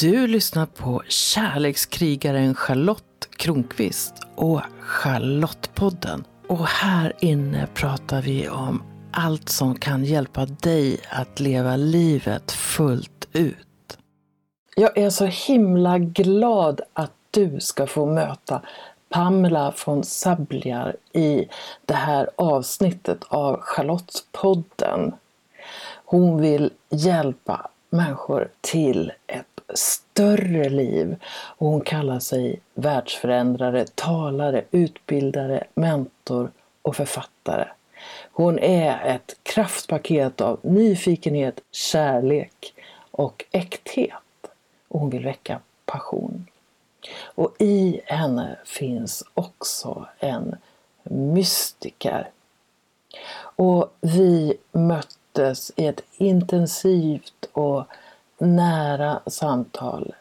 Du lyssnar på kärlekskrigaren Charlotte Kronqvist och Charlottepodden. Och här inne pratar vi om allt som kan hjälpa dig att leva livet fullt ut. Jag är så himla glad att du ska få möta Pamela von Sabliar i det här avsnittet av Charlottepodden. Hon vill hjälpa människor till ett större liv. Och hon kallar sig världsförändrare, talare, utbildare, mentor och författare. Hon är ett kraftpaket av nyfikenhet, kärlek och äkthet. Och hon vill väcka passion. Och i henne finns också en mystiker. Och vi möttes i ett intensivt och nära samtal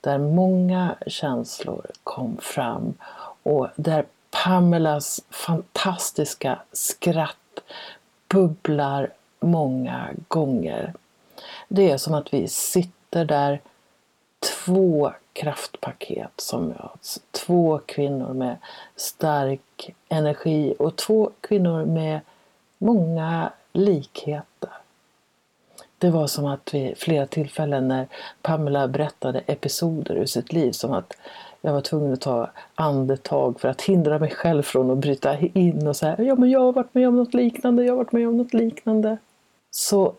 där många känslor kom fram och där Pamelas fantastiska skratt bubblar många gånger. Det är som att vi sitter där, två kraftpaket som möts. Två kvinnor med stark energi och två kvinnor med många likheter. Det var som att vid flera tillfällen när Pamela berättade episoder ur sitt liv som att jag var tvungen att ta andetag för att hindra mig själv från att bryta in och säga ja men jag har varit med om något liknande, jag har varit med om något liknande. Så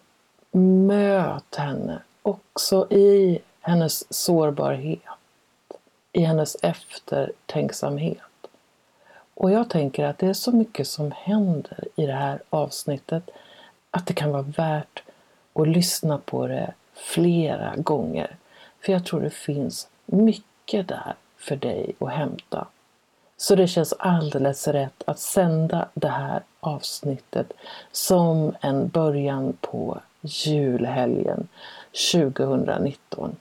möt henne också i hennes sårbarhet, i hennes eftertänksamhet. Och jag tänker att det är så mycket som händer i det här avsnittet att det kan vara värt och lyssna på det flera gånger. För jag tror det finns mycket där för dig att hämta. Så det känns alldeles rätt att sända det här avsnittet som en början på julhelgen 2019.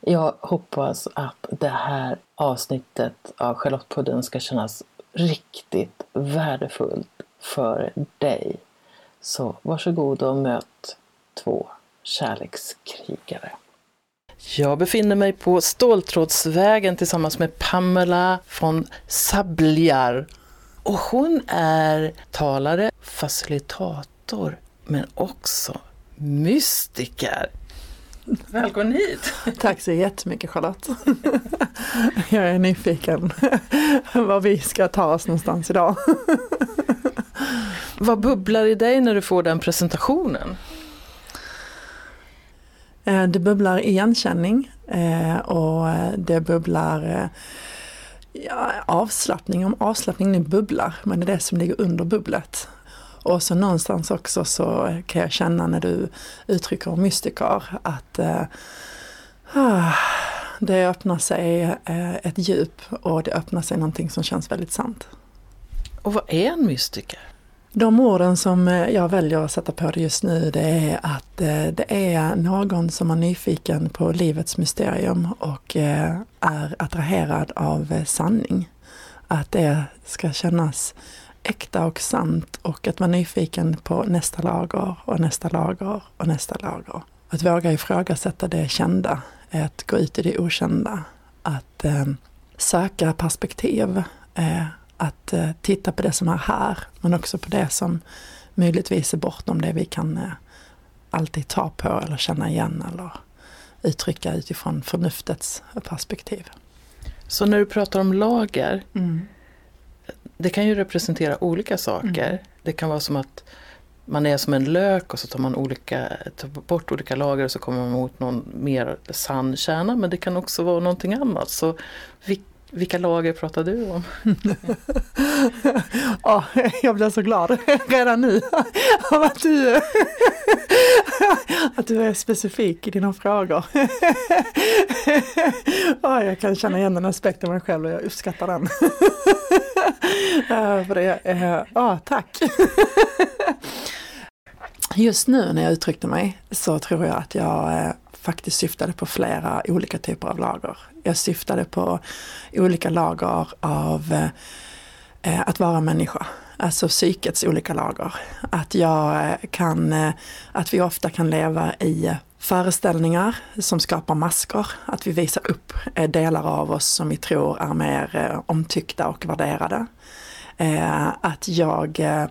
Jag hoppas att det här avsnittet av Charlottepodden ska kännas riktigt värdefullt för dig. Så varsågod och möt två kärlekskrigare. Jag befinner mig på Ståltrådsvägen tillsammans med Pamela von Sabliar. Och hon är talare, facilitator, men också mystiker. Välkommen hit! Tack så jättemycket Charlotte. Jag är nyfiken var vi ska ta oss någonstans idag. Vad bubblar i dig när du får den presentationen? Eh, det bubblar igenkänning eh, och det bubblar eh, ja, avslappning, om avslappning nu bubblar, men det är det som ligger under bubblet. Och så någonstans också så kan jag känna när du uttrycker om mystiker att ah, det öppnar sig ett djup och det öppnar sig någonting som känns väldigt sant. Och vad är en mystiker? De orden som eh, jag väljer att sätta på det just nu det är att eh, det är någon som är nyfiken på livets mysterium och eh, är attraherad av sanning. Att det ska kännas äkta och sant och att vara nyfiken på nästa lager och nästa lager och nästa lager. Att våga ifrågasätta det kända, att gå ut i det okända, att söka perspektiv, att eh, titta på det som är här, men också på det som möjligtvis är bortom det vi kan eh, alltid ta på eller känna igen eller uttrycka utifrån förnuftets perspektiv. Så när du pratar om lager, mm. det kan ju representera olika saker. Mm. Det kan vara som att man är som en lök och så tar man olika, tar bort olika lager och så kommer man mot någon mer sann kärna. Men det kan också vara någonting annat. Så vilka lager pratar du om? oh, jag blir så glad redan nu av att du, att du är specifik i dina frågor. oh, jag kan känna igen den aspekten av mig själv och jag uppskattar den. Eh, för det, oh, tack! Just nu när jag uttryckte mig så tror jag att jag eh, faktiskt syftade på flera olika typer av lager. Jag syftade på olika lager av eh, att vara människa, alltså psykets olika lager. Att jag eh, kan, eh, att vi ofta kan leva i föreställningar som skapar masker, att vi visar upp eh, delar av oss som vi tror är mer eh, omtyckta och värderade. Eh, att jag eh,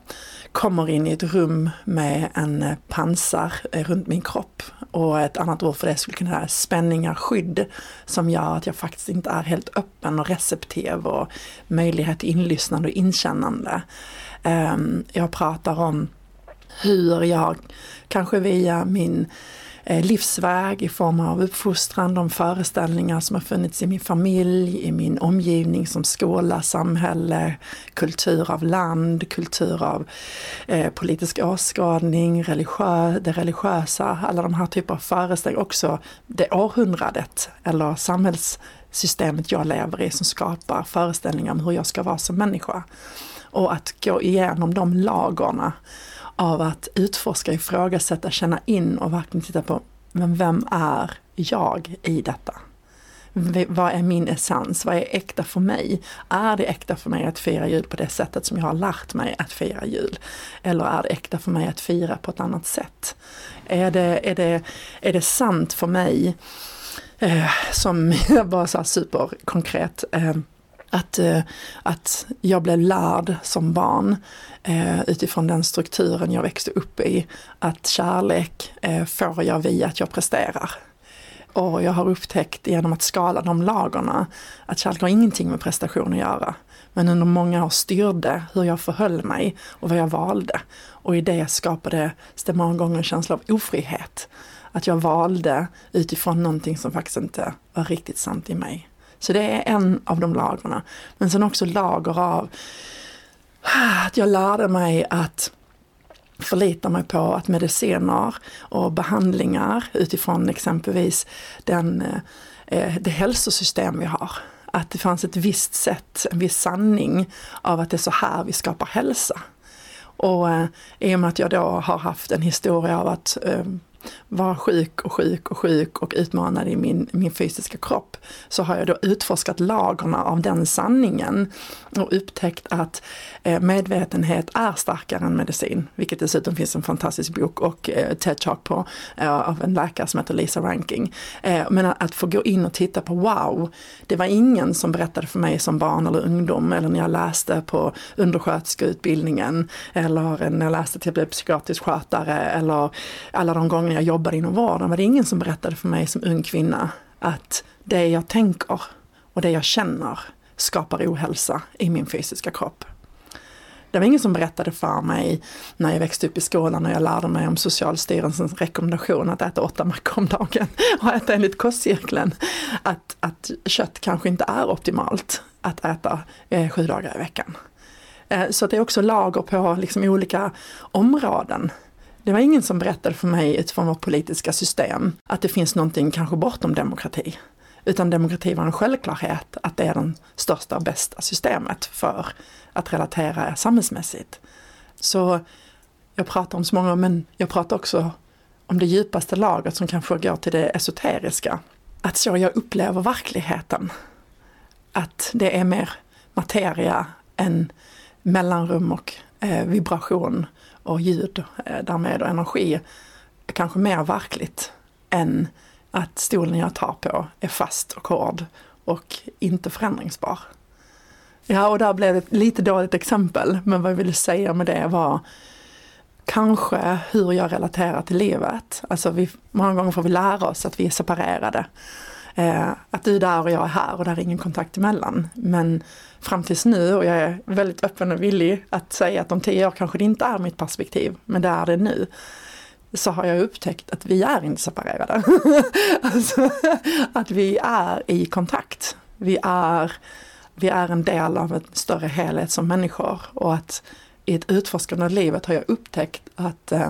kommer in i ett rum med en eh, pansar eh, runt min kropp och ett annat ord för det skulle kunna vara spänningar, skydd som gör att jag faktiskt inte är helt öppen och receptiv och möjlighet till inlyssnande och inkännande. Ehm, jag pratar om hur jag, kanske via min Eh, livsväg i form av uppfostran, de föreställningar som har funnits i min familj, i min omgivning som skola, samhälle, kultur av land, kultur av eh, politisk åskådning, religiö, det religiösa, alla de här typer av föreställningar, också det århundradet eller samhällssystemet jag lever i som skapar föreställningar om hur jag ska vara som människa. Och att gå igenom de lagorna av att utforska, ifrågasätta, känna in och verkligen titta på men vem är jag i detta? Vad är min essens? Vad är äkta för mig? Är det äkta för mig att fira jul på det sättet som jag har lärt mig att fira jul? Eller är det äkta för mig att fira på ett annat sätt? Är det, är det, är det sant för mig, eh, som jag bara sa superkonkret, eh, att, eh, att jag blev lärd som barn eh, utifrån den strukturen jag växte upp i. Att kärlek eh, får jag via att jag presterar. Och jag har upptäckt genom att skala de lagorna att kärlek har ingenting med prestation att göra. Men under många år styrde hur jag förhöll mig och vad jag valde. Och i det skapade det många gånger en känsla av ofrihet. Att jag valde utifrån någonting som faktiskt inte var riktigt sant i mig. Så det är en av de lagren. Men sen också lager av att jag lärde mig att förlita mig på att mediciner och behandlingar utifrån exempelvis den, eh, eh, det hälsosystem vi har. Att det fanns ett visst sätt, en viss sanning av att det är så här vi skapar hälsa. Och eh, i och med att jag då har haft en historia av att eh, var sjuk och sjuk och sjuk och utmanad i min, min fysiska kropp, så har jag då utforskat lagorna av den sanningen och upptäckt att eh, medvetenhet är starkare än medicin, vilket dessutom finns en fantastisk bok och eh, TED-talk på eh, av en läkare som heter Lisa Ranking. Men att få gå in och titta på wow, det var ingen som berättade för mig som barn eller ungdom eller när jag läste på undersköterskeutbildningen eller när jag läste till att bli psykiatrisk skötare eller alla de gånger jag jobbade inom vården var det ingen som berättade för mig som ung kvinna att det jag tänker och det jag känner skapar ohälsa i min fysiska kropp. Det var ingen som berättade för mig när jag växte upp i skolan och jag lärde mig om Socialstyrelsens rekommendation att äta åtta mackor om dagen och äta enligt kostcirkeln. Att, att kött kanske inte är optimalt att äta eh, sju dagar i veckan. Eh, så det är också lager på liksom olika områden det var ingen som berättade för mig utifrån vårt politiska system att det finns någonting kanske bortom demokrati. Utan demokrati var en självklarhet att det är det största och bästa systemet för att relatera samhällsmässigt. Så jag pratar om så många, men jag pratar också om det djupaste lagret som kanske går till det esoteriska. Att så jag upplever verkligheten. Att det är mer materia än mellanrum och Eh, vibration och ljud eh, därmed och energi kanske mer verkligt än att stolen jag tar på är fast och hård och inte förändringsbar. Ja, och där blev det ett lite dåligt exempel, men vad jag ville säga med det var kanske hur jag relaterar till livet. Alltså vi, många gånger får vi lära oss att vi är separerade. Eh, att du är där och jag är här och där är ingen kontakt emellan. Men fram tills nu, och jag är väldigt öppen och villig att säga att om tio år kanske det inte är mitt perspektiv, men det är det nu så har jag upptäckt att vi är inte separerade. alltså, att vi är i kontakt. Vi är, vi är en del av en större helhet som människor och att i ett utforskande av livet har jag upptäckt att eh,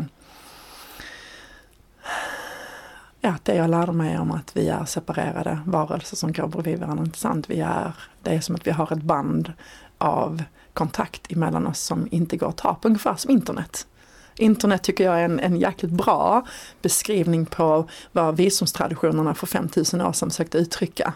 ja, det jag lärde mig om att vi är separerade varelser som går bredvid varandra inte sant. Vi är, det är som att vi har ett band av kontakt emellan oss som inte går att ta på, ungefär som internet. Internet tycker jag är en, en jäkligt bra beskrivning på vad visdomstraditionerna för 5000 år sedan försökte uttrycka.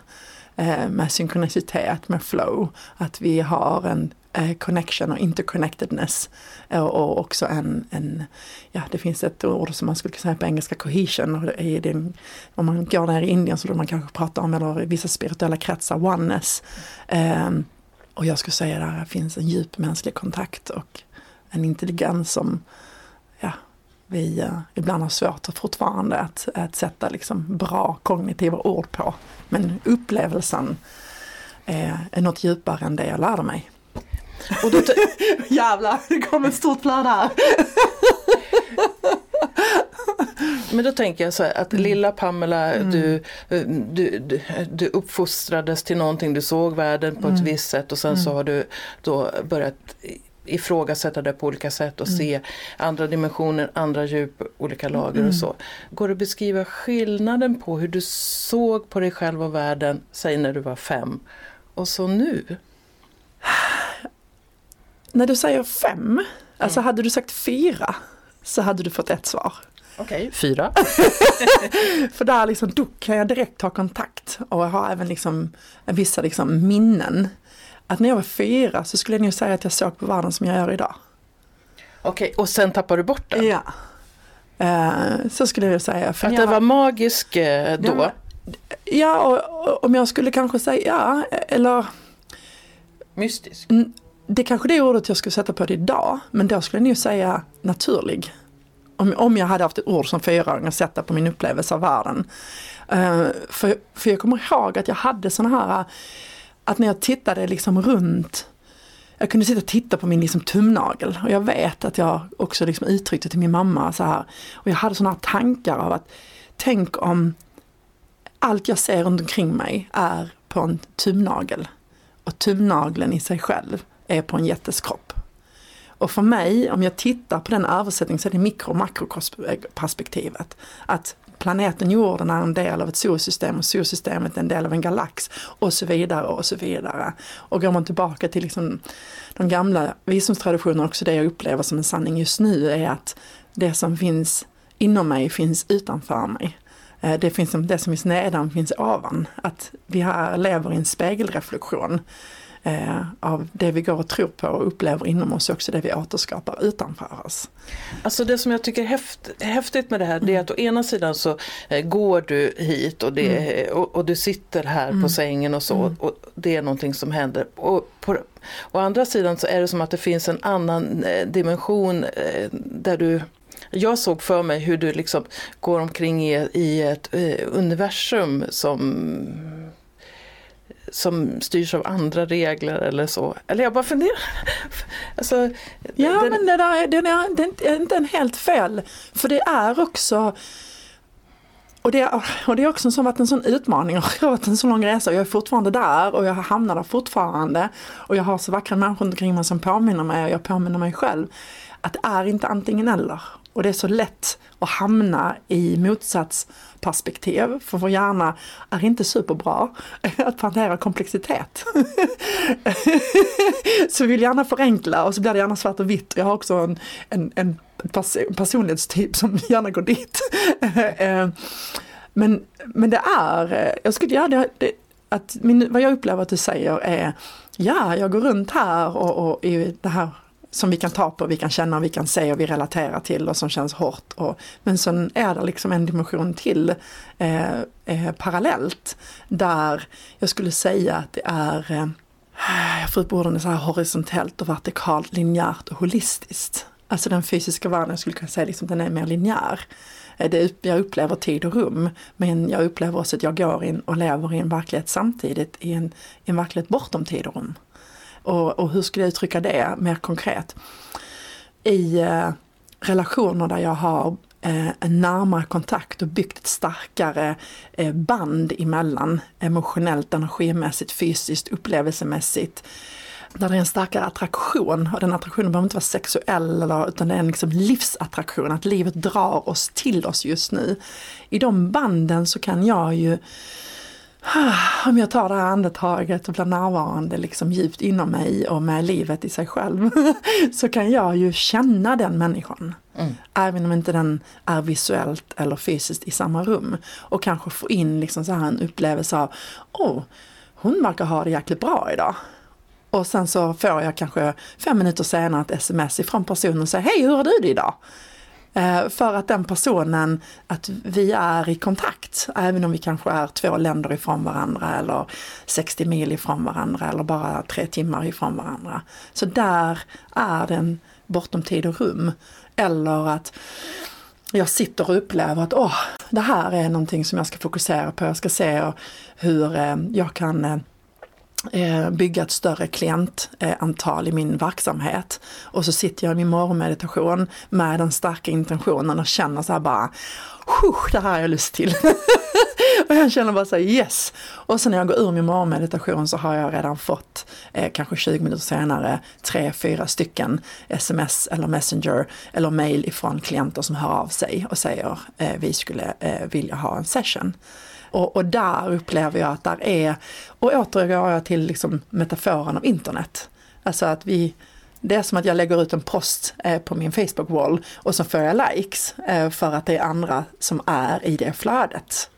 Eh, med synkronicitet, med flow. Att vi har en Eh, connection och interconnectedness. Eh, och också en, en, ja det finns ett ord som man skulle kunna säga på engelska, cohesion. Och det det, om man går ner i Indien så då man kanske prata om, eller i vissa spirituella kretsar, oneness. Ehm, och jag skulle säga att där finns en djup mänsklig kontakt och en intelligens som ja, vi uh, ibland har svårt att fortfarande att, att sätta liksom bra kognitiva ord på. Men upplevelsen är, är något djupare än det jag lärde mig. Och då Jävlar, det kom ett stort flöde här. Men då tänker jag så här att mm. lilla Pamela, mm. du, du, du, du uppfostrades till någonting, du såg världen på mm. ett visst sätt och sen så mm. har du då börjat ifrågasätta det på olika sätt och mm. se andra dimensioner, andra djup, olika lager och så. Går det att beskriva skillnaden på hur du såg på dig själv och världen, säg när du var fem, och så nu? När du säger fem, alltså hade du sagt fyra så hade du fått ett svar. Okej, okay, fyra. För där liksom, då kan jag direkt ta kontakt och jag har även liksom vissa liksom minnen. Att när jag var fyra så skulle jag nog säga att jag såg på världen som jag gör idag. Okej, okay, och sen tappar du bort den? Ja. Uh, så skulle jag säga. För att det var magisk uh, då? Ja, ja och, och, om jag skulle kanske säga, ja, eller... Mystisk? Det är kanske det ordet jag skulle sätta på det idag, men då skulle jag nog säga naturlig om, om jag hade haft ett ord som fyraåring och sätta på min upplevelse av världen. Uh, för, för jag kommer ihåg att jag hade sådana här, att när jag tittade liksom runt jag kunde sitta och titta på min liksom tumnagel och jag vet att jag också liksom uttryckte till min mamma så här. Och jag hade sådana här tankar av att tänk om allt jag ser runt omkring mig är på en tumnagel. Och tumnageln i sig själv är på en jättes kropp. Och för mig, om jag tittar på den översättningen, så är det mikro och makroperspektivet. Att planeten jorden är en del av ett solsystem och solsystemet är en del av en galax och så vidare och så vidare. Och går man tillbaka till liksom de gamla visdomstraditionerna, också det jag upplever som en sanning just nu är att det som finns inom mig finns utanför mig. Eh, det, finns, det som finns nedan finns ovan. Att vi här lever i en spegelreflektion eh, av det vi går och tror på och upplever inom oss också det vi återskapar utanför oss. Alltså det som jag tycker är häft, häftigt med det här mm. det är att å ena sidan så eh, går du hit och, det, mm. och, och, du sitter här mm. på sängen och så mm. och det är någonting som händer. Och på, å andra sidan så är det som att det finns en annan eh, dimension eh, där du jag såg för mig hur du liksom går omkring i, i ett eh, universum som som styrs av andra regler eller så. Eller jag bara funderar. alltså, ja den, men det där är, den är, den är inte en helt fel. För det är också och det, och det är också som varit en sån utmaning och jag har varit en så lång resa och jag är fortfarande där och jag hamnar där fortfarande. Och jag har så vackra människor omkring mig som påminner mig och jag påminner mig själv. Att det är inte antingen eller. Och det är så lätt att hamna i perspektiv, för vår hjärna är inte superbra att hantera komplexitet. så vi vill gärna förenkla och så blir det gärna svart och vitt. Jag har också en, en, en personlighetstyp som gärna går dit. Eh, men, men det är, eh, jag skulle, ja, det, det, att min, vad jag upplever att du säger är, ja, jag går runt här och, och i det här som vi kan ta på, vi kan känna, vi kan se och vi relaterar till och som känns hårt. Och, men sen är det liksom en dimension till eh, eh, parallellt där jag skulle säga att det är, eh, jag får upp orden så här horisontellt och vertikalt, linjärt och holistiskt. Alltså den fysiska världen, jag skulle kunna säga liksom, den är mer linjär. Eh, det, jag upplever tid och rum, men jag upplever också att jag går in och lever i en verklighet samtidigt, i en, i en verklighet bortom tid och rum. Och, och hur skulle jag uttrycka det mer konkret? I eh, relationer där jag har eh, en närmare kontakt och byggt ett starkare eh, band emellan emotionellt, energimässigt, fysiskt, upplevelsemässigt. Där det är en starkare attraktion och den attraktionen behöver inte vara sexuell eller, utan det är en liksom livsattraktion, att livet drar oss till oss just nu. I de banden så kan jag ju om jag tar det här andetaget och blir närvarande liksom djupt inom mig och med livet i sig själv så kan jag ju känna den människan. Mm. Även om inte den är visuellt eller fysiskt i samma rum. Och kanske få in liksom så här en upplevelse av, oh, hon verkar ha det jäkligt bra idag. Och sen så får jag kanske fem minuter senare ett sms ifrån personen och säger hej hur har du det idag? Eh, för att den personen, att vi är i kontakt, även om vi kanske är två länder ifrån varandra eller 60 mil ifrån varandra eller bara tre timmar ifrån varandra. Så där är den bortom tid och rum. Eller att jag sitter och upplever att åh, det här är någonting som jag ska fokusera på. Jag ska se hur eh, jag kan eh, Eh, bygga ett större klientantal i min verksamhet. Och så sitter jag i min morgonmeditation med den starka intentionen och känner så här bara, det här har jag lust till. och jag känner bara så här, yes! Och sen när jag går ur min morgonmeditation så har jag redan fått, eh, kanske 20 minuter senare, tre, fyra stycken sms eller messenger eller mail ifrån klienter som hör av sig och säger, eh, vi skulle eh, vilja ha en session. Och, och där upplever jag att där är, och återgår jag till liksom metaforen av internet. Alltså att vi, det är som att jag lägger ut en post eh, på min Facebook-wall och så får jag likes eh, för att det är andra som är i det flödet.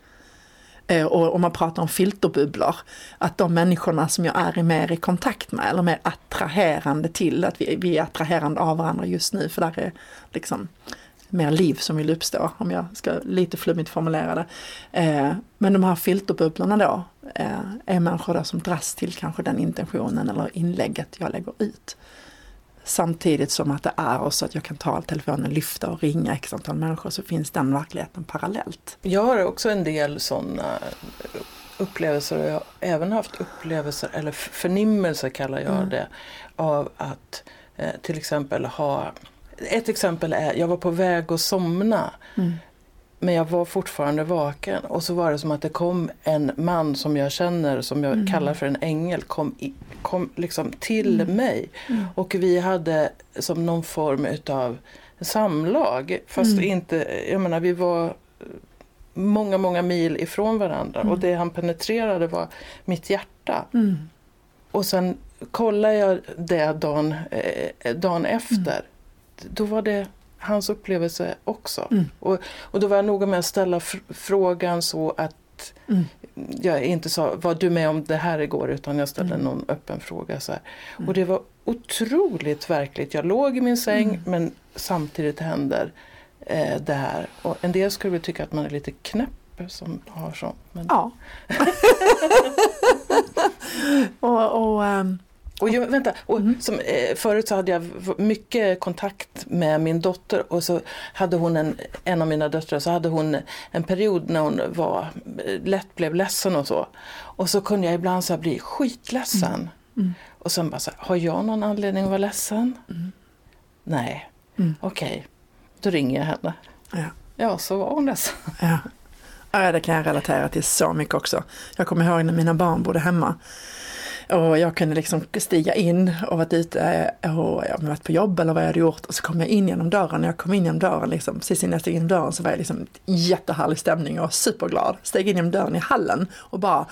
Eh, och om man pratar om filterbubblor, att de människorna som jag är mer i kontakt med eller mer attraherande till, att vi, vi är attraherande av varandra just nu för där är liksom mer liv som vill uppstå, om jag ska lite flummigt formulera det. Eh, men de här filterbubblorna då eh, är människor då som dras till kanske den intentionen eller inlägget jag lägger ut. Samtidigt som att det är så att jag kan ta telefonen, lyfta och ringa x antal människor så finns den verkligheten parallellt. Jag har också en del sådana upplevelser och jag har även haft upplevelser, eller förnimmelser kallar jag mm. det, av att eh, till exempel ha ett exempel är, jag var på väg att somna. Mm. Men jag var fortfarande vaken och så var det som att det kom en man som jag känner, som jag mm. kallar för en ängel, kom, i, kom liksom till mm. mig. Mm. Och vi hade som någon form utav samlag. Fast mm. inte, jag menar vi var många, många mil ifrån varandra och mm. det han penetrerade var mitt hjärta. Och sen kollade jag det dagen, eh, dagen efter då var det hans upplevelse också. Mm. Och, och då var jag noga med att ställa frågan så att mm. jag inte sa, var du med om det här igår? Utan jag ställde mm. någon öppen fråga. Så mm. Och det var otroligt verkligt. Jag låg i min säng mm. men samtidigt händer eh, det här. Och en del skulle väl tycka att man är lite knäpp som har sånt. Men... Ja. och, och um och jag, vänta, och mm. som, eh, förut så hade jag mycket kontakt med min dotter och så hade hon en, en av mina döttrar, så hade hon en period när hon var, eh, lätt blev ledsen och så. Och så kunde jag ibland så bli skitledsen. Mm. Mm. Och sen bara så här, har jag någon anledning att vara ledsen? Mm. Nej, mm. okej, okay. då ringer jag henne. Ja. ja, så var hon ledsen. Ja. ja, det kan jag relatera till så mycket också. Jag kommer ihåg när mina barn bodde hemma och jag kunde liksom stiga in och varit ute och jag varit på jobb eller vad jag hade gjort och så kom jag in genom dörren. När jag kom in genom dörren, liksom, precis innan jag steg in genom dörren så var jag liksom jättehärlig stämning och superglad. Steg in genom dörren i hallen och bara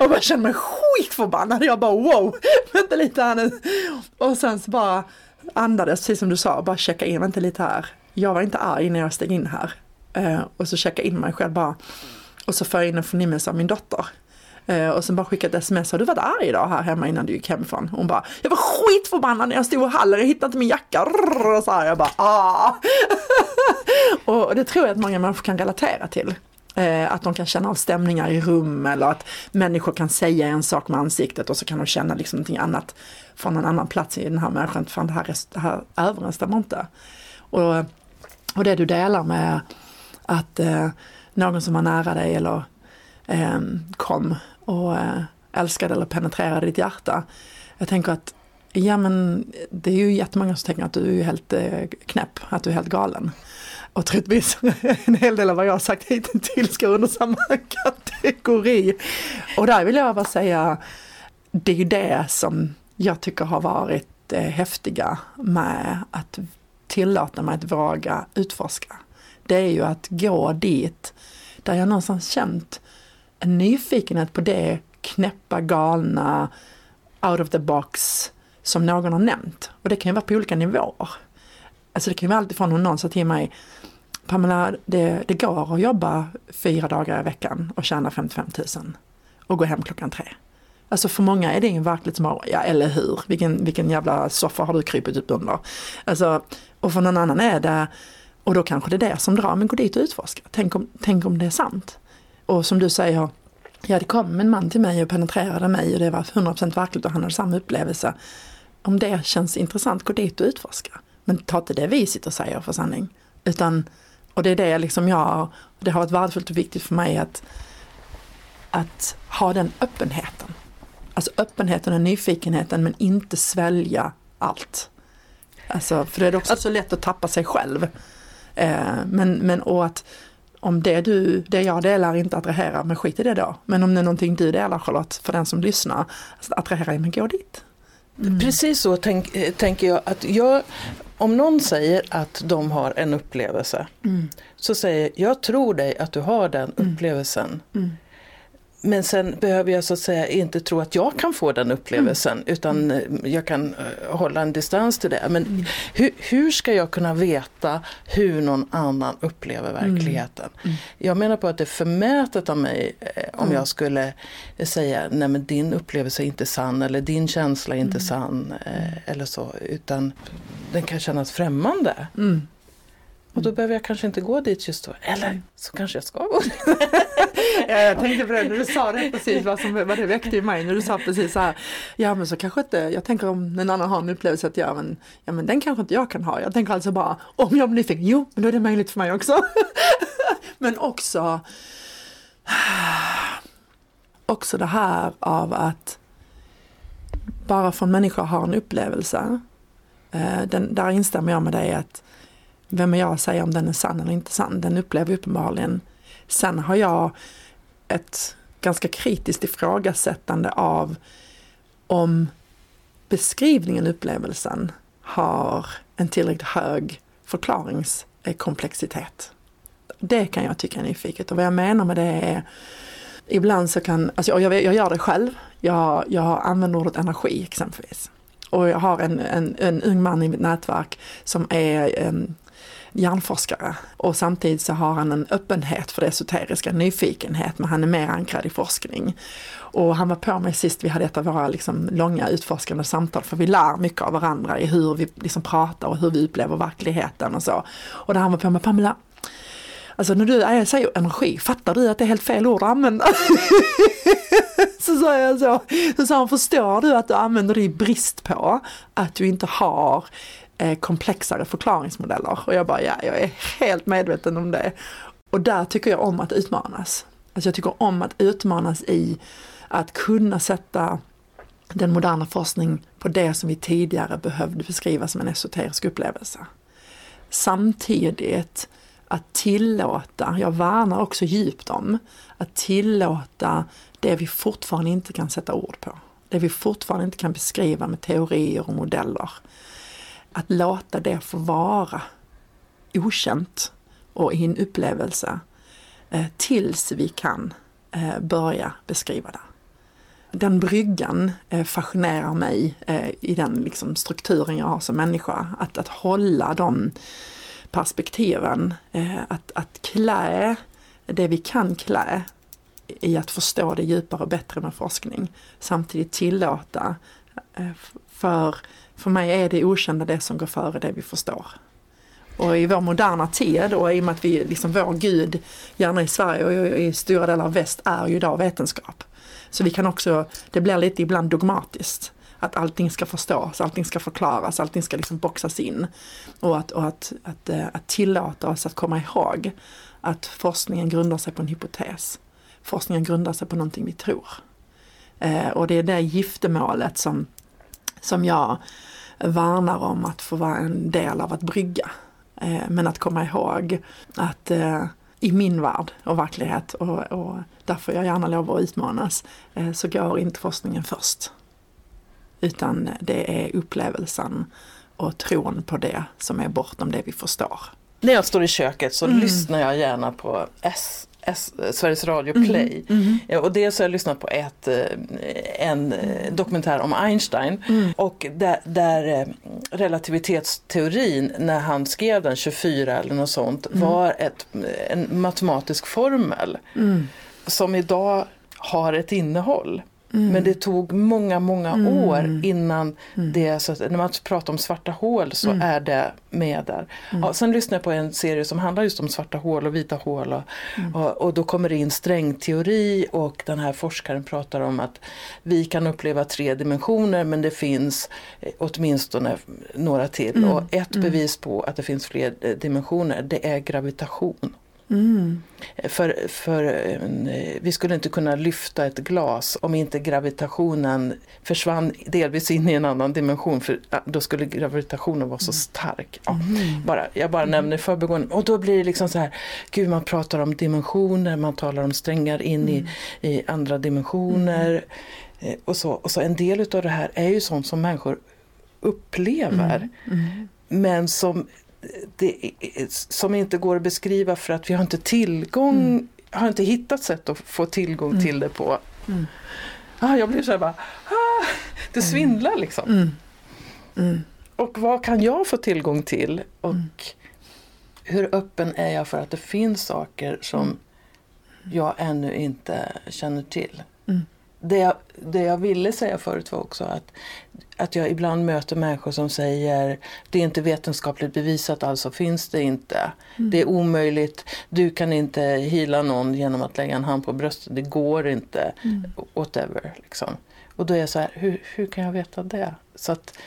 och bara kände mig skitförbannad. Jag bara wow, vänta lite här nu. Och sen så bara andades, precis som du sa, bara checka in, vänta lite här. Jag var inte arg när jag steg in här. Eh, och så checka in mig själv bara. Och så får jag in en förnimmelse av min dotter. Eh, och sen bara skickade ett sms, har du varit arg idag här hemma innan du gick hemifrån? Hon bara, jag var skitförbannad när jag stod i hallen, jag hittade inte min jacka. Och så här, jag bara, ah. och det tror jag att många människor kan relatera till. Eh, att de kan känna av stämningar i rum eller att människor kan säga en sak med ansiktet och så kan de känna liksom någonting annat från en annan plats i den här människan. Fan det här, det här överensstämmer inte. Och, och det du delar med att eh, någon som var nära dig eller eh, kom och älskad älskade eller penetrerade ditt hjärta. Jag tänker att ja men det är ju jättemånga som tänker att du är helt eh, knäpp, att du är helt galen. Och troligtvis en hel del av vad jag har sagt hittills går under samma kategori. Och där vill jag bara säga, det är ju det som jag tycker har varit eh, häftiga med att tillåta mig att våga utforska. Det är ju att gå dit där jag någonstans känt en nyfikenhet på det knäppa, galna, out of the box som någon har nämnt. Och det kan ju vara på olika nivåer. Alltså det kan ju vara alltifrån om någon sa till mig Pamela, det, det går att jobba fyra dagar i veckan och tjäna 55 000 och gå hem klockan tre. Alltså för många är det en verklighet som har, ja eller hur, vilken, vilken jävla soffa har du krypit upp under? Alltså, och för någon annan är det, och då kanske det är det som drar, men gå dit och utforska. Tänk om, tänk om det är sant. Och som du säger, ja det kom en man till mig och penetrerade mig och det var 100% verkligt och han hade samma upplevelse. Om det känns intressant, gå dit och utforska. Men ta inte det vi sitter och säger för sanning. Utan, och det är det liksom jag, det har varit värdefullt och viktigt för mig att, att ha den öppenheten. Alltså öppenheten och nyfikenheten men inte svälja allt. Alltså, för det är också så lätt att tappa sig själv. Eh, men, men och att om det, du, det jag delar inte attraherar, men skit i det då. Men om det är någonting du delar Charlotte, för den som lyssnar, alltså attraherar, men gå dit. Mm. Precis så tänk, eh, tänker jag att jag, om någon säger att de har en upplevelse, mm. så säger jag tror dig att du har den mm. upplevelsen. Mm. Men sen behöver jag så att säga inte tro att jag kan få den upplevelsen mm. utan mm. Eh, jag kan uh, hålla en distans till det. Men mm. hur, hur, ska jag kunna veta hur någon annan upplever mm. verkligheten? Mm. Jag menar på att det är förmätet av mig eh, om jag skulle säga nej men din upplevelse är inte sann eller din känsla är inte sann eh, eller så utan den kan kännas främmande. Och då behöver jag kanske inte gå dit just då. Eller så kanske jag ska gå dit. ja, jag tänkte på det när du sa det precis, vad, som, vad det väckte i mig. När du sa precis så här, ja men så kanske inte, jag tänker om en annan har en upplevelse att ja men, ja men den kanske inte jag kan ha. Jag tänker alltså bara, om jag blir nyfiken, jo men då är det möjligt för mig också. men också, också det här av att bara för en människa har en upplevelse, eh, den, där instämmer jag med dig att vem är jag att säga om den är sann eller inte sann? Den upplever jag uppenbarligen. Sen har jag ett ganska kritiskt ifrågasättande av om beskrivningen, upplevelsen, har en tillräckligt hög förklaringskomplexitet. Det kan jag tycka är nyfiket och vad jag menar med det är Ibland så kan, alltså jag, jag gör det själv, jag, jag använder ordet energi exempelvis. Och jag har en, en, en ung man i mitt nätverk som är um, hjärnforskare och samtidigt så har han en öppenhet för det esoteriska, nyfikenhet, men han är mer ankrad i forskning. Och han var på mig sist vi hade ett av våra liksom långa utforskande samtal, för vi lär mycket av varandra i hur vi liksom pratar och hur vi upplever verkligheten och så. Och där han var på mig, Pamela, Alltså när du säger energi, fattar du att det är helt fel ord att använda? så sa jag så. Så sa han, förstår du att du använder det i brist på att du inte har Eh, komplexare förklaringsmodeller. Och jag bara, ja, jag är helt medveten om det. Och där tycker jag om att utmanas. Alltså jag tycker om att utmanas i att kunna sätta den moderna forskning på det som vi tidigare behövde beskriva som en esoterisk upplevelse. Samtidigt att tillåta, jag värnar också djupt om, att tillåta det vi fortfarande inte kan sätta ord på. Det vi fortfarande inte kan beskriva med teorier och modeller att låta det få vara okänt och i en upplevelse eh, tills vi kan eh, börja beskriva det. Den bryggan eh, fascinerar mig i den liksom, strukturen jag har som människa. Att, att hålla de perspektiven, att, att klä det vi kan klä i att förstå det djupare och bättre med forskning. Samtidigt tillåta för för mig är det okända det som går före det vi förstår. Och i vår moderna tid och i och med att vi, liksom vår gud, gärna i Sverige och i stora delar av väst, är ju idag vetenskap. Så vi kan också, det blir lite ibland dogmatiskt. Att allting ska förstås, allting ska förklaras, allting ska liksom boxas in. Och att, och att, att, eh, att, tillåta oss att komma ihåg att forskningen grundar sig på en hypotes. Forskningen grundar sig på någonting vi tror. Eh, och det är det giftermålet som som jag värnar om att få vara en del av att brygga. Eh, men att komma ihåg att eh, i min värld och verklighet och, och därför jag gärna lov att utmanas eh, så går inte forskningen först. Utan det är upplevelsen och tron på det som är bortom det vi förstår. När jag står i köket så mm. lyssnar jag gärna på S Sveriges Radio mm-hmm. Play. Mm. Mm. Och dels har jag lyssnat på ett, eh, en eh, dokumentär om Einstein mm. och där, där, relativitetsteorin när han skrev den 24 eller något sånt mm. var ett, en matematisk formel mm. som idag har ett innehåll. Mm. Men det tog många, många mm. år innan mm. det, så att när man pratar om svarta hål så mm. är det med där. Mm. Ja, sen lyssnade jag på en serie som handlar just om svarta hål och vita hål och, och, och, då kommer det in strängteori och den här forskaren pratar om att vi kan uppleva tre dimensioner men det finns eh, åtminstone några till och ett bevis på att det finns fler eh, dimensioner det är gravitation. Mm. För, för eh, vi skulle inte kunna lyfta ett glas om inte gravitationen försvann delvis in i en annan dimension för då skulle gravitationen vara så mm. stark. Ja, mm. bara, jag bara mm. nämner förbigående och då blir det liksom så här, gud man pratar om dimensioner, man talar om strängar in i, mm. i andra dimensioner. Mm. Och, så, och så en del av det här är ju sånt som människor upplever. Men som det, som inte går att beskriva för att vi har inte tillgång, mm. har inte hittat sätt att få tillgång mm. till det på. Mm. Ah, jag blir så här bara, ah, det mm. svindlar liksom. Mm. Mm. Och vad kan jag få tillgång till? Och hur öppen är jag för att det finns saker som jag ännu inte känner till? Det, jag, det jag ville säga förut var också att, att jag ibland möter människor som säger det är inte vetenskapligt bevisat, alltså finns det inte. Mm. Det är omöjligt, du kan inte hila någon genom att lägga en hand på bröstet, det går inte. Mm. Whatever. Liksom. Och då är jag så här, hur, hur kan jag veta det? Så att,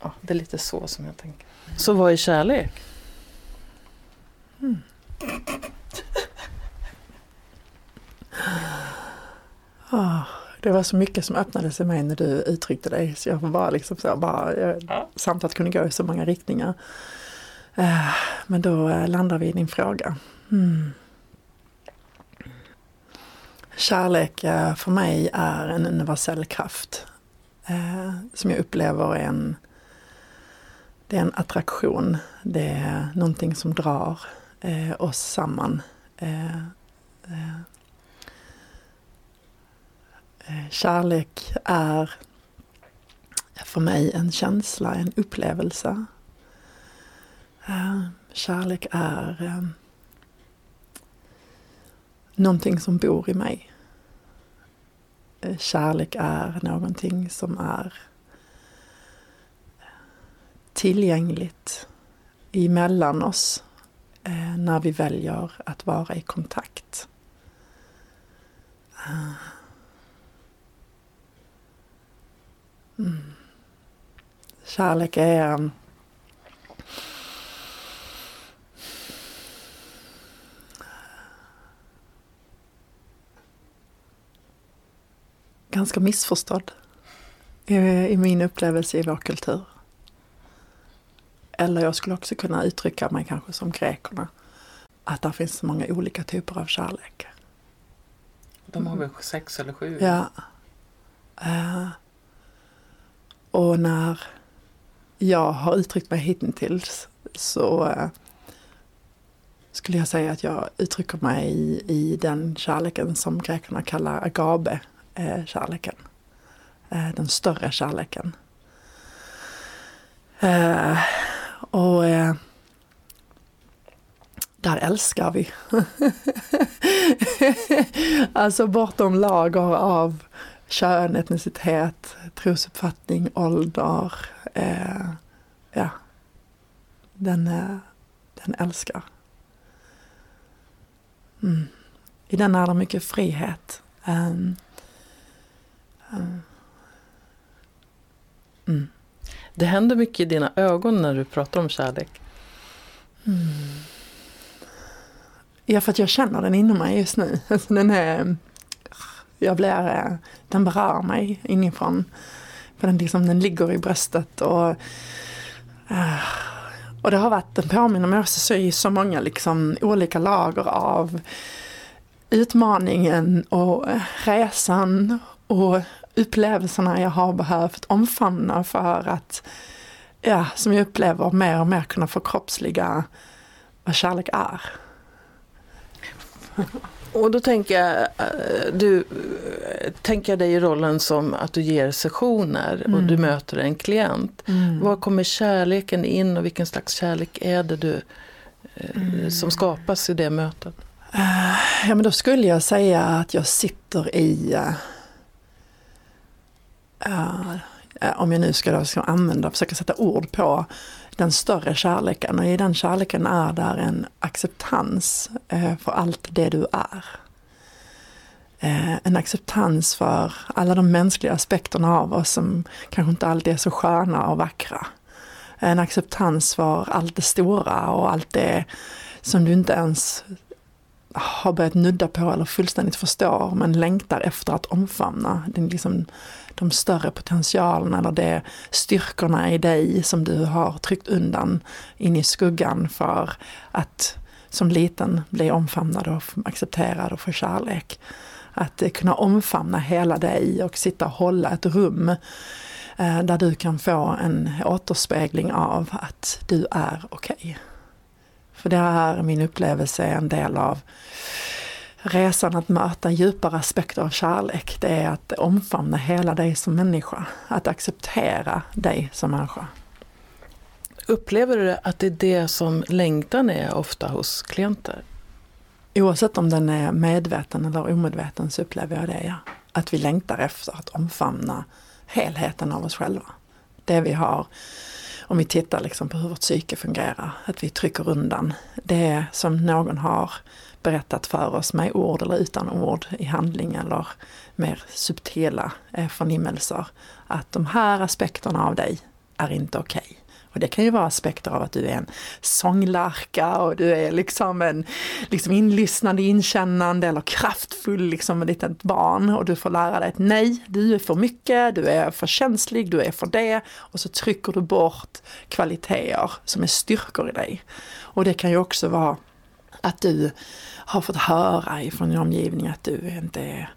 ja, det är lite så som jag tänker. Så vad är kärlek? Mm. Oh. Det var så mycket som öppnades i mig när du uttryckte dig. Så jag var bara liksom så, bara, jag, ja. samtalet kunde gå i så många riktningar. Uh, men då uh, landar vi i din fråga. Mm. Kärlek uh, för mig är en universell kraft. som jag upplever är en, det är en attraktion. Det är någonting som drar oss samman. Kärlek är för mig en känsla, en upplevelse. Eh, kärlek är eh, någonting som bor i mig. Eh, kärlek är någonting som är tillgängligt emellan oss när vi väljer att vara i kontakt. Mm. Kärlek är ganska missförstådd i, i min upplevelse i vår kultur. Eller jag skulle också kunna uttrycka mig kanske som grekerna. Att det finns så många olika typer av kärlek. De har väl sex eller sju? Ja. Uh, och när jag har uttryckt mig hittills så eh, skulle jag säga att jag uttrycker mig i, i den kärleken som grekerna kallar agabe-kärleken. Eh, den större kärleken. Eh, och där älskar vi. alltså bortom lager av kön, etnicitet, trosuppfattning, ålder. Eh, ja, den, eh, den älskar. Mm. I den är det mycket frihet. Um, um, mm. Det händer mycket i dina ögon när du pratar om kärlek. Mm. Ja, för att jag känner den inom mig just nu. Alltså, den är jag blir, eh, den berör mig inifrån. För den, liksom, den ligger i bröstet och, eh, och det har varit, den påminner mig också i så många liksom, olika lager av utmaningen och eh, resan och upplevelserna jag har behövt omfamna för att, ja, som jag upplever mer och mer kunna förkroppsliga vad kärlek är. Och då tänker jag, eh, du eh, tänker dig i rollen som att du ger sessioner mm. och du mm. möter en klient. Mm. Var kommer kärleken in och vilken slags kärlek är det du, eh, mm. som skapas i det mötet? Ja men då skulle jag säga att jag sitter i uh, om jag nu ska, då, ska använda, försöka sätta ord på den större kärleken och i den kärleken är där en acceptans eh, för allt det du är. Eh, en acceptans för alla de mänskliga aspekterna av oss som kanske inte alltid är så sköna och vackra. En acceptans för allt det stora och allt det som du inte ens har börjat nudda på eller fullständigt förstår men längtar efter att omfamna. Den liksom, de större potentialerna eller de styrkorna i dig som du har tryckt undan in i skuggan för att som liten bli omfamnad och accepterad och få kärlek. Att eh, kunna omfamna hela dig och sitta och hålla ett rum eh, där du kan få en återspegling av att du är okej. Okay. För det är min upplevelse en del av resan att möta djupare aspekter av kärlek. Det är att omfamna hela dig som människa. Att acceptera dig som människa. Upplever du att det är det som längtan är ofta hos klienter? Oavsett om den är medveten eller omedveten så upplever jag det, ja. Att vi längtar efter att omfamna helheten av oss själva. Det vi har om vi tittar liksom på hur vårt psyke fungerar, att vi trycker undan det som någon har berättat för oss med ord eller utan ord i handling eller mer subtila eh, förnimmelser. Att de här aspekterna av dig är inte okej. Okay. Och det kan ju vara aspekter av att du är en sånglärka och du är liksom en liksom inlyssnande, inkännande eller kraftfull liksom ett litet barn och du får lära dig att nej, du är för mycket, du är för känslig, du är för det och så trycker du bort kvaliteter som är styrkor i dig. Och det kan ju också vara att du har fått höra ifrån din omgivning att du inte är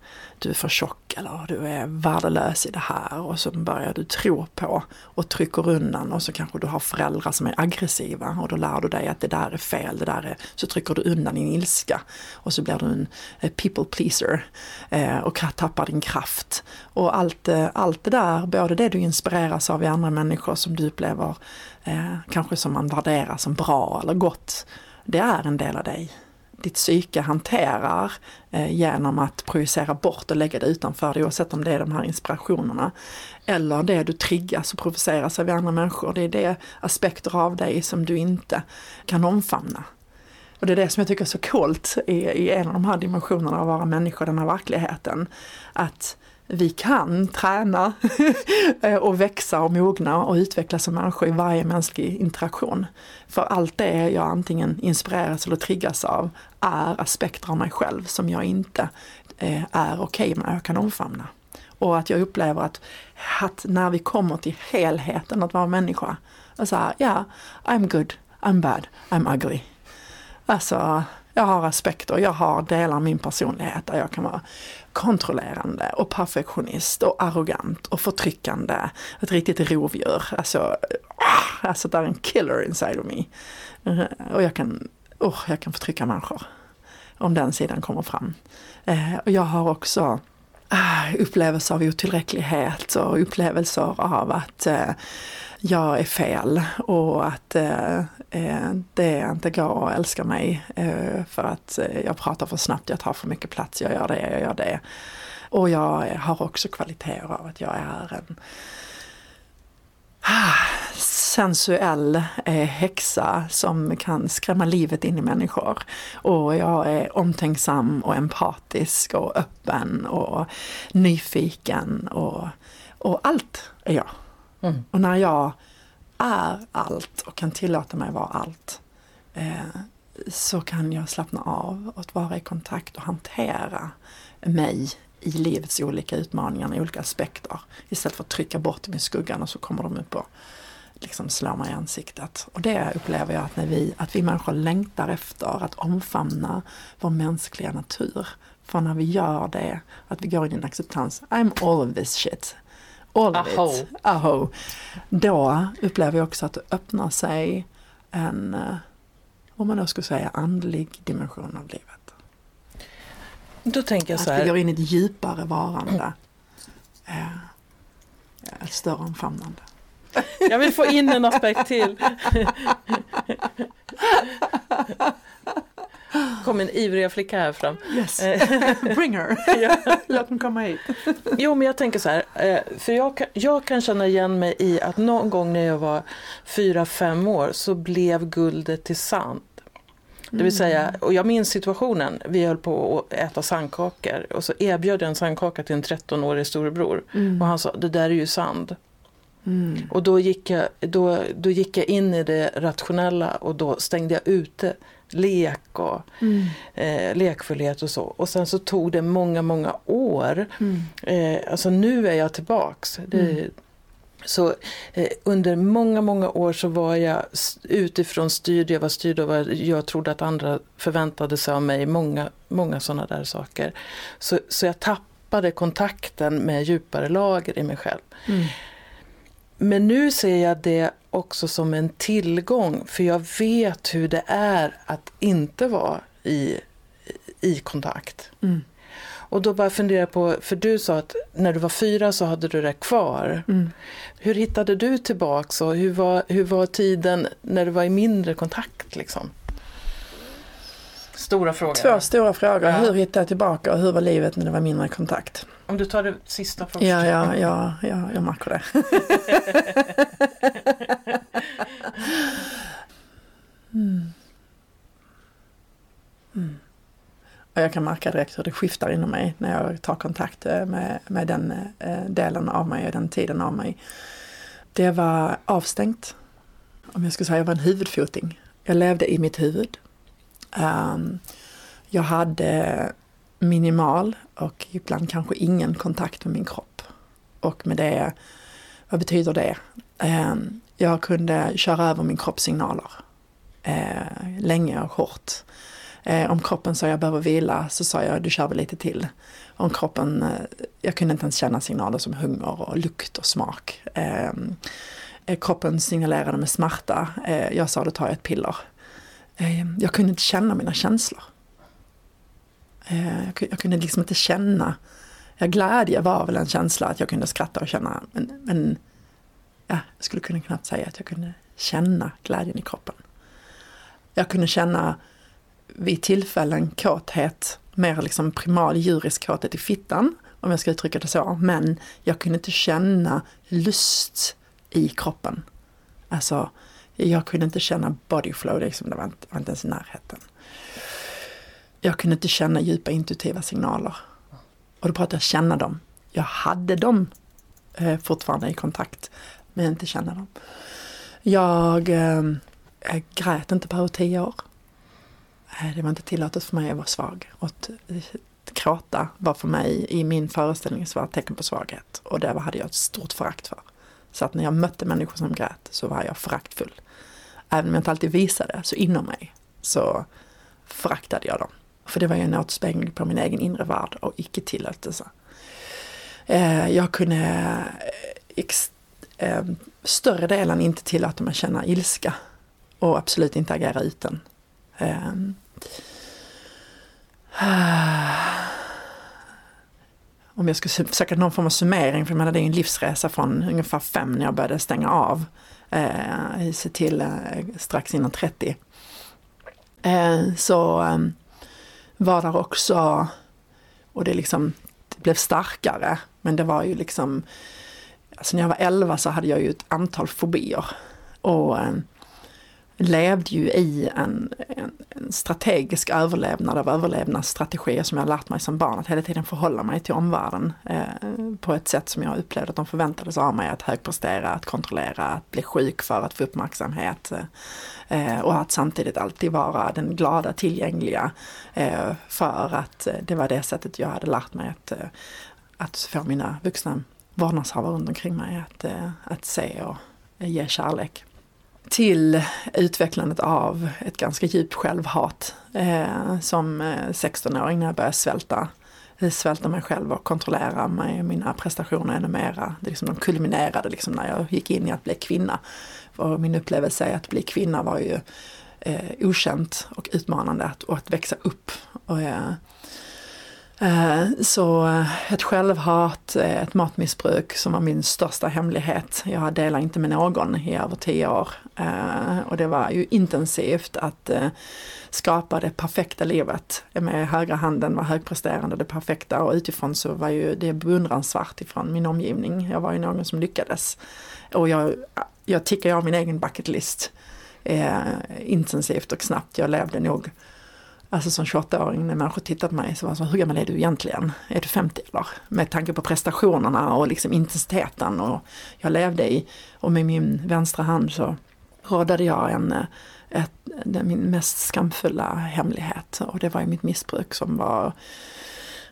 du är för tjock eller du är värdelös i det här och så börjar du tro på och trycker undan och så kanske du har föräldrar som är aggressiva och då lär du dig att det där är fel, det där är, så trycker du undan din ilska och så blir du en eh, people pleaser eh, och tappar din kraft. Och allt, eh, allt det där, både det du inspireras av i andra människor som du upplever kanske som man värderar som bra eller gott, det är en del av dig ditt psyke hanterar eh, genom att projicera bort och lägga det utanför dig oavsett om det är de här inspirationerna. Eller det du triggas och provoceras av andra människor. Det är det aspekter av dig som du inte kan omfamna. Och det är det som jag tycker är så coolt i, i en av de här dimensionerna av att vara människa, den här verkligheten. Att vi kan träna eh, och växa och mogna och utvecklas som människor i varje mänsklig interaktion. För allt det jag antingen inspireras eller triggas av är aspekter av mig själv som jag inte eh, är okej okay med och kan omfamna. Och att jag upplever att, att när vi kommer till helheten att vara människa, så här, ja, yeah, I'm good, I'm bad, I'm ugly. Alltså, jag har aspekter, jag har delar av min personlighet där jag kan vara kontrollerande och perfektionist och arrogant och förtryckande. Ett riktigt rovdjur. Alltså, ah, alltså det är en killer inside of me. Eh, och jag kan, oh, jag kan förtrycka människor. Om den sidan kommer fram. Eh, och jag har också ah, upplevelser av otillräcklighet och upplevelser av att eh, jag är fel och att eh, det inte går att älska mig eh, för att eh, jag pratar för snabbt, jag tar för mycket plats, jag gör det, jag gör det. Och jag har också kvaliteter av att jag är en ah, sensuell eh, häxa som kan skrämma livet in i människor. Och jag är omtänksam och empatisk och öppen och nyfiken och, och allt är jag. Mm. Och när jag är allt och kan tillåta mig vara allt eh, så kan jag slappna av och vara i kontakt och hantera mig i livets olika utmaningar, i olika aspekter. Istället för att trycka bort dem i skuggan och så kommer de upp och liksom slår mig i ansiktet. Och det upplever jag att, när vi, att vi människor längtar efter att omfamna vår mänskliga natur. För när vi gör det, att vi går in i en acceptans, I'm all of this shit all of Aho. it. Aho. Då upplever jag också att det öppnar sig en, eh, om man då skulle säga andlig dimension av livet. Då tänker jag så här. Att vi går in i ett djupare varande. Mm. Ett större omfamnande. Jag vill få in en aspekt till. kom en ivriga flicka här fram. Yes, bring her. Låt dem komma hit. jo, men jag tänker så här, eh, för jag kan, jag kan känna igen mig i att någon gång när jag var fyra fem år så blev guldet till sand. Det vill säga, mm. och jag minns situationen, vi höll på att äta sandkakor och så erbjöd jag en sandkaka till en 13-årig storebror mm. och han sa det där är ju sand. Mm. Och då gick, jag, då, då gick jag in i det rationella och då stängde jag ute lek och mm. eh, lekfullhet och så. Och sen så tog det många, många år. Mm. Eh, alltså nu är jag tillbaks. Det, mm. Så eh, under många, många år så var jag utifrån styrd. Jag var styrd av vad jag trodde att andra förväntade sig av mig. Många, många sådana där saker. Så, så jag tappade kontakten med djupare lager i mig själv. Men nu ser jag det också som en tillgång för jag vet hur det är att inte vara i, i kontakt. Mm. Och då bara fundera på, för du sa att när du var fyra så hade du det kvar. Mm. Hur hittade du tillbaks och hur var, hur var tiden när du var i mindre kontakt? Liksom? Stora frågor. Två stora frågor. Ja. Hur hittade jag tillbaka och hur var livet när det var mindre kontakt? Om du tar det sista först. Ja, ja, ja, ja jag märker det. mm. Mm. Och jag kan märka direkt hur det skiftar inom mig när jag tar kontakt eh, med, med den eh, delen av mig och den tiden av mig. Det var avstängt. Om jag skulle säga jag var en huvudfoting. Jag levde i mitt huvud. Um, jag hade minimal och ibland kanske ingen kontakt med min kropp. Och med det, vad betyder det? Um, jag kunde köra över min kroppssignaler uh, länge och hårt. Eh, om kroppen sa jag behöver vila så sa jag du kör väl lite till. Om kroppen, eh, jag kunde inte ens känna signaler som hunger och lukt och smak. Ehm, kroppen signalerade med smärta. Jag sa då tar jag ett piller. Eh, jag kunde inte känna mina känslor. Eh, jag, jag, kunde liksom inte känna, ja, glädje var väl en känsla att jag kunde skratta och känna men, men ja, jag skulle kunna knappt säga att jag kunde känna glädjen i kroppen. Jag kunde känna vid tillfällen kåthet, mer liksom primal djurisk kåthet i fittan, om jag ska uttrycka det så. Men jag kunde inte känna lust i kroppen. Alltså, jag kunde inte känna bodyflow, liksom, det var inte, var inte ens i närheten. Jag kunde inte känna djupa intuitiva signaler. Och då pratar jag känna dem. Jag hade dem eh, fortfarande i kontakt, men inte känna dem. Jag ehm, eh, grät inte på över tio år. Eh, det var inte tillåtet för mig att vara svag. Och att gråta var för mig i min föreställning ett tecken på svaghet. Och det hade jag ett stort förakt för. Så att när jag mötte människor som grät så var jag föraktfull. Även om jag inte alltid visade så inom mig så föraktade jag dem. För det var ju en återspegling på min egen inre värld och icke tillåtelse. Eh, jag kunde eh, eh, större delen inte tillåta mig känna ilska och absolut inte agera ut den. Ehm. Ah. Om jag ska försöka någon form av summering, för jag menar det är en livsresa från ungefär fem när jag började stänga av, eh, se till eh, strax innan 30. Eh, så eh, var där också, och det liksom det blev starkare, men det var ju liksom, alltså när jag var 11 så hade jag ju ett antal fobier. Och ehm, levde ju i en, en, en, strategisk överlevnad av överlevnadsstrategier som jag lärt mig som barn. Att hela tiden förhålla mig till omvärlden eh, på ett sätt som jag upplevde att de förväntades av mig. Att högprestera, att kontrollera, att bli sjuk för att få uppmärksamhet. Eh, och att samtidigt alltid vara den glada, tillgängliga. Eh, för att eh, det var det sättet jag hade lärt mig att, eh, att få mina vuxna vårdnadshavare runt omkring mig att, eh, att se och ge kärlek till utvecklandet av ett ganska djupt självhat. Eh, som eh, 16-åring när jag började svälta, eh, svälta mig själv och kontrollera mig, mina prestationer ännu mera. Det liksom, de kulminerade liksom när jag gick in i att bli kvinna. Och min upplevelse är att bli kvinna var ju eh, okänt och utmanande att, och att växa upp. Och, eh, Eh, så eh, ett självhat, eh, ett matmissbruk som var min största hemlighet. Jag delade inte med någon i över tio år. Och det var ju intensivt att skapa det perfekta livet. Med högra handen var högpresterande, det perfekta och utifrån så var ju det beundransvärt ifrån min omgivning. Jag var ju någon som lyckades. Och jag, jag tickade av min egen bucket list intensivt och snabbt. Jag levde nog Alltså som 28-åring när människor tittade på mig så var det så, hur gammal är du egentligen? Är du 50 eller? Med tanke på prestationerna och liksom intensiteten och jag levde i. Och med min vänstra hand så rådade jag en, eh, ett, min mest skamfulla hemlighet och det var ju mitt missbruk som var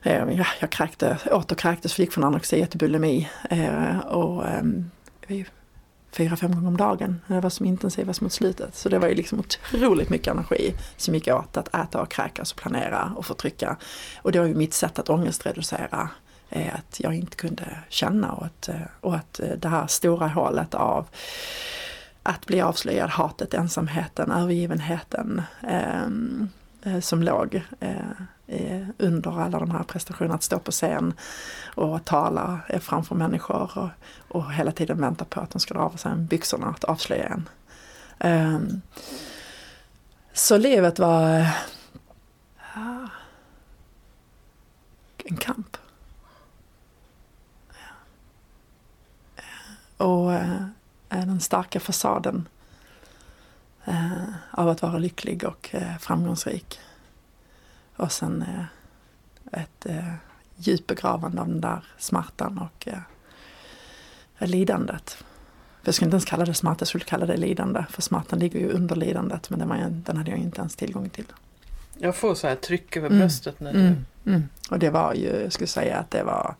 eh, jag kräkte, återkräktes, och kräktes, gick från anorexia till bulimi. Eh, och, eh, fyra, fem gånger om dagen. Det var som intensivast mot slutet. Så det var ju liksom otroligt mycket energi som gick åt att äta och kräkas och planera och förtrycka. Och det var ju mitt sätt att ångestreducera. Eh, att jag inte kunde känna och att, eh, och att eh, det här stora hålet av att bli avslöjad, hatet, ensamheten, övergivenheten ehm, eh, som låg eh, Eh, under alla de här prestationerna, att stå på scen och tala framför människor och, och hela tiden vänta på att de ska dra av sig byxorna, att avslöja en. Um, så livet var uh, en kamp. Och uh, den starka fasaden uh, av att vara lycklig och framgångsrik och sen eh, ett eh, djupbegravande av den där smärtan och eh, lidandet. Jag skulle inte ens kalla det smärta, jag skulle kalla det lidande. För smärtan ligger ju under lidandet men den, var, den hade jag inte ens tillgång till. Jag får så här tryck över mm. bröstet när du... Mm. Mm. Och det var ju, jag skulle säga att det var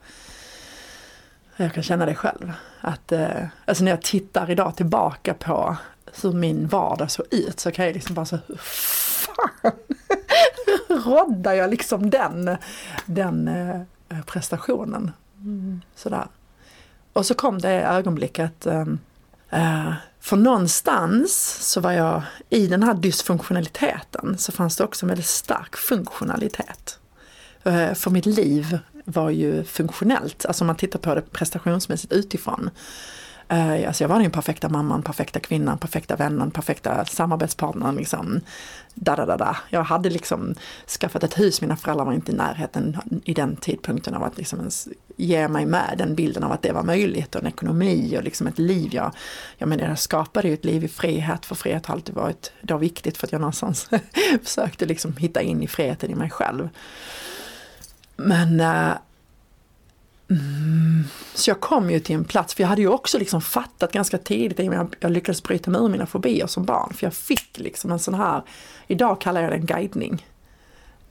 jag kan känna det själv. Att, eh, alltså när jag tittar idag tillbaka på hur min vardag såg ut så kan jag liksom bara så, fan roddar jag liksom den, den eh, prestationen. Mm. Sådär. Och så kom det ögonblicket eh, eh, för någonstans så var jag i den här dysfunktionaliteten så fanns det också en väldigt stark funktionalitet. Eh, för mitt liv var ju funktionellt, alltså om man tittar på det prestationsmässigt utifrån. Uh, alltså jag var den perfekta mamman, perfekta kvinnan, perfekta vännen, perfekta samarbetspartnern. Liksom. Da, da, da, da. Jag hade liksom skaffat ett hus, mina föräldrar var inte i närheten i den tidpunkten av att liksom ens ge mig med den bilden av att det var möjligt och en ekonomi och liksom ett liv. Jag, jag menar jag skapade ju ett liv i frihet, för frihet har alltid varit då viktigt för att jag någonstans försökte liksom hitta in i friheten i mig själv. Men uh, Mm. Så jag kom ju till en plats, för jag hade ju också liksom fattat ganska tidigt, i jag, jag lyckades bryta mig ur mina fobier som barn, för jag fick liksom en sån här, idag kallar jag det en guidning.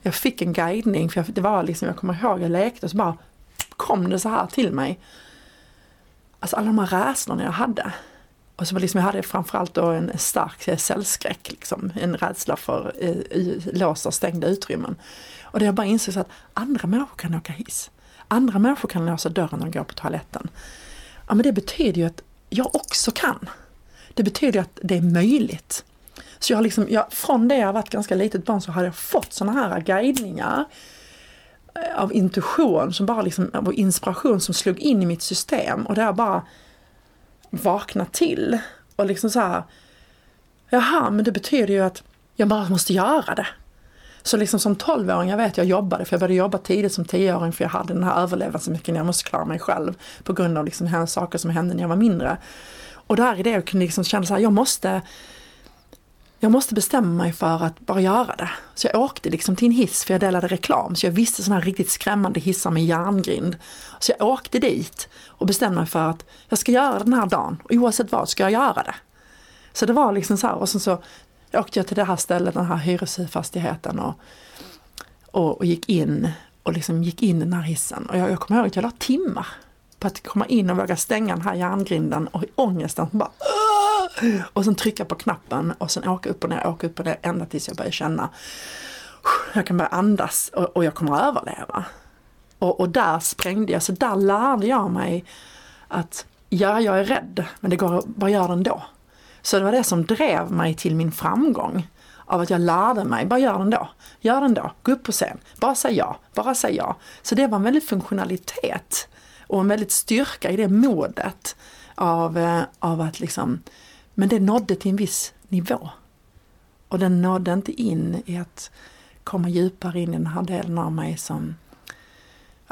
Jag fick en guidning, för jag, det var liksom, jag kommer ihåg, jag lekte och så bara kom det så här till mig. Alltså alla de här rädslorna jag hade. Och så liksom, jag hade framförallt då en stark cellskräck, liksom, en rädsla för eh, låsta och stängda utrymmen. Och det jag bara insåg att andra människor kan åka hiss andra människor kan låsa dörren när de går på toaletten. Ja men det betyder ju att jag också kan. Det betyder att det är möjligt. Så jag har liksom, jag, från det jag varit ganska litet barn så har jag fått sådana här guidningar eh, av intuition som bara liksom, av inspiration som slog in i mitt system och där jag bara vaknat till. Och liksom så här, jaha men det betyder ju att jag bara måste göra det. Så liksom som 12-åring, jag vet jag jobbade, för jag började jobba tidigt som 10-åring för jag hade den här överlevnadsmycken, jag måste klara mig själv på grund av liksom saker som hände när jag var mindre. Och där i det jag kunde liksom känna så här, jag måste jag måste bestämma mig för att bara göra det. Så jag åkte liksom till en hiss för jag delade reklam. Så jag visste sådana här riktigt skrämmande hissar med järngrind. Så jag åkte dit och bestämde mig för att jag ska göra den här dagen. Och oavsett vad ska jag göra det. Så det var liksom så här och sen så jag åkte jag till det här stället, den här hyresfastigheten och, och, och, gick in och liksom gick in i den här hissen. Och jag, jag kommer ihåg att jag la timmar på att komma in och våga stänga den här järngrinden och ångesten bara och sen trycka på knappen och sen åka upp och ner, åka upp och ner ända tills jag börjar känna jag kan börja andas och, och jag kommer att överleva. Och, och där sprängde jag, så där lärde jag mig att ja, jag är rädd, men det går vad gör den då? Så det var det som drev mig till min framgång. av att jag lärde mig, bara gör den då, gör den då, gå upp på scen, bara säg ja, bara säg ja. Så det var en väldig funktionalitet och en väldigt styrka i det modet av, eh, av att liksom, men det nådde till en viss nivå. Och den nådde inte in i att komma djupare in i den här delen av mig som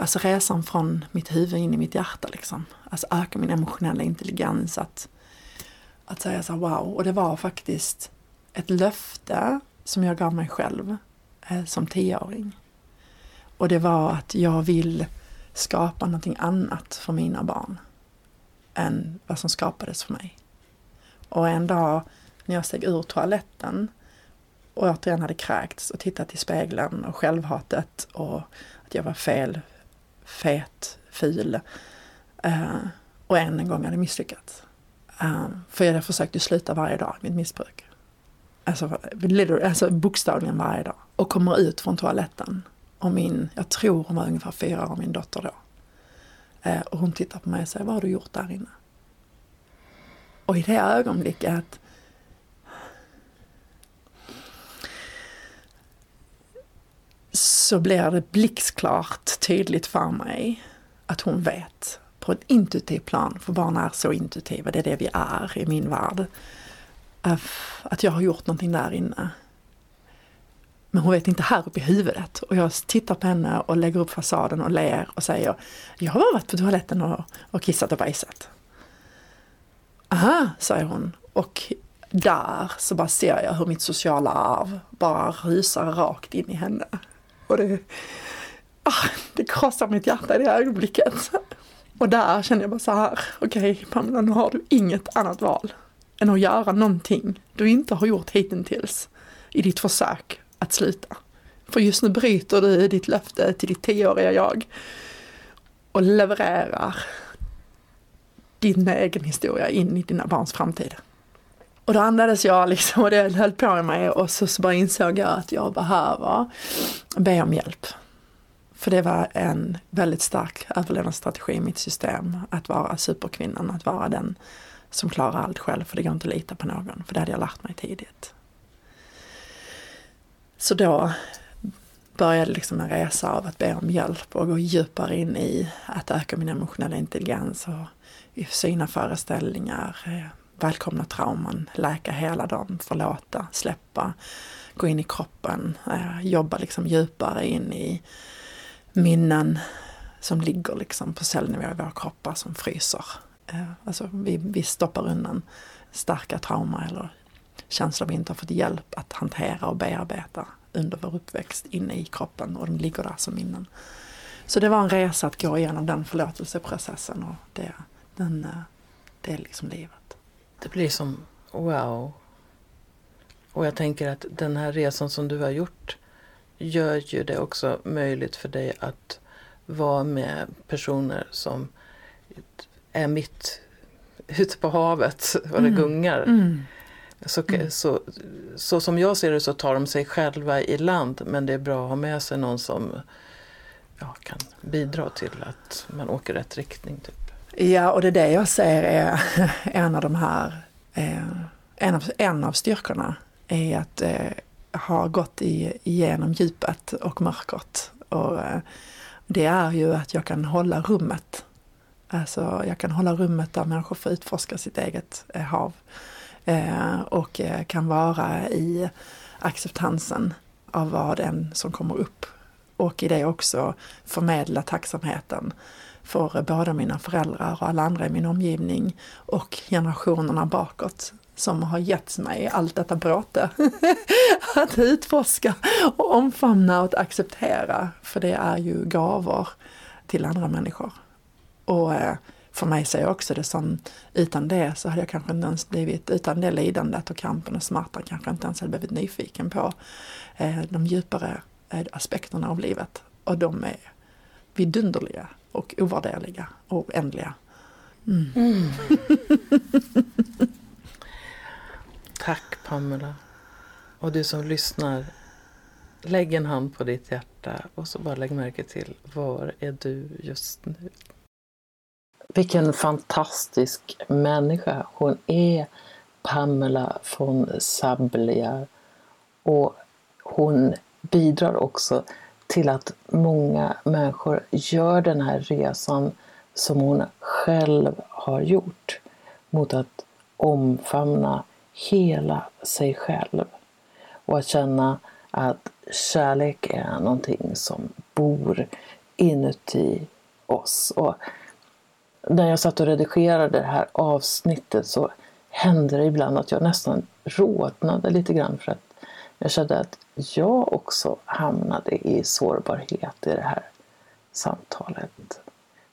Alltså resan från mitt huvud in i mitt hjärta liksom. Alltså öka min emotionella intelligens. Att, att säga så här, wow. Och det var faktiskt ett löfte som jag gav mig själv eh, som tioåring. Och det var att jag vill skapa någonting annat för mina barn än vad som skapades för mig. Och en dag när jag steg ur toaletten och återigen hade kräkts och tittat i spegeln och självhatet och att jag var fel, fet, ful. eh, och än en gång hade misslyckats. Um, för jag försökte sluta varje dag mitt missbruk. Alltså, alltså bokstavligen varje dag. Och kommer ut från toaletten. Och min, jag tror hon var ungefär fyra år, min dotter då. Uh, och hon tittar på mig och säger, vad har du gjort där inne? Och i det ögonblicket så blir det blixtklart tydligt för mig att hon vet på ett intuitivt plan, för barn är så intuitiva, det är det vi är i min värld, eh, att jag har gjort någonting där inne. Men hon vet inte här uppe i huvudet. Och jag tittar på henne och lägger upp fasaden och ler och säger Jag har bara varit på toaletten och, och kissat och bajsat. Aha, säger hon. Och där så bara ser jag hur mitt sociala arv bara rusar rakt in i henne. Och det, ah, det krossar mitt hjärta i det ögonblicket. Och där känner jag bara så här, okej okay, Pamela, nu har du inget annat val än att göra någonting du inte har gjort hittills i ditt försök att sluta. För just nu bryter du ditt löfte till ditt tioåriga jag och levererar din egen historia in i dina barns framtid. Och då andades jag liksom och det höll på mig och så, så bara insåg jag att jag behöver be om hjälp. För det var en väldigt stark överlevnadsstrategi i mitt system. Att vara superkvinnan, att vara den som klarar allt själv. För det går inte att lita på någon. För det hade jag lärt mig tidigt. Så då började liksom en resa av att be om hjälp och gå djupare in i att öka min emotionella intelligens och syna föreställningar, eh, välkomna trauman, läka hela dem, förlåta, släppa, gå in i kroppen, eh, jobba liksom djupare in i minnen som ligger liksom på cellnivå i våra kroppar som fryser. Eh, alltså vi, vi stoppar undan starka trauma eller känslor vi inte har fått hjälp att hantera och bearbeta under vår uppväxt inne i kroppen och de ligger där som minnen. Så det var en resa att gå igenom den förlåtelseprocessen och det, den, eh, det är liksom livet. Det blir som wow. Och jag tänker att den här resan som du har gjort gör ju det också möjligt för dig att vara med personer som är mitt ute på havet och det mm. gungar. Mm. Så, mm. så, så som jag ser det så tar de sig själva i land men det är bra att ha med sig någon som ja, kan bidra till att man åker rätt riktning. Typ. Ja, och det är det jag ser är en av de här, eh, en, av, en av styrkorna är att har gått i, igenom djupet och mörkret. Och, eh, det är ju att jag kan hålla rummet. Alltså jag kan hålla rummet där människor får utforska sitt eget eh, hav. Eh, och kan vara i acceptansen av vad en som kommer upp. Och i det också förmedla tacksamheten för båda mina föräldrar och alla andra i min omgivning och generationerna bakåt som har gett mig allt detta bråte. att utforska och omfamna och acceptera. För det är ju gåvor till andra människor. Och eh, för mig ser jag också det som, utan det så hade jag kanske inte ens blivit, utan det lidandet och kampen och smärtan kanske inte ens hade blivit nyfiken på eh, de djupare eh, aspekterna av livet. Och de är vidunderliga och ovärderliga och oändliga. Mm. Mm. Pamela. Och du som lyssnar, lägg en hand på ditt hjärta och så bara lägg märke till var är du just nu? Vilken fantastisk människa hon är, Pamela von Sabliar. Och hon bidrar också till att många människor gör den här resan som hon själv har gjort mot att omfamna hela sig själv och att känna att kärlek är någonting som bor inuti oss. Och när jag satt och redigerade det här avsnittet så hände det ibland att jag nästan rodnade lite grann för att jag kände att jag också hamnade i sårbarhet i det här samtalet.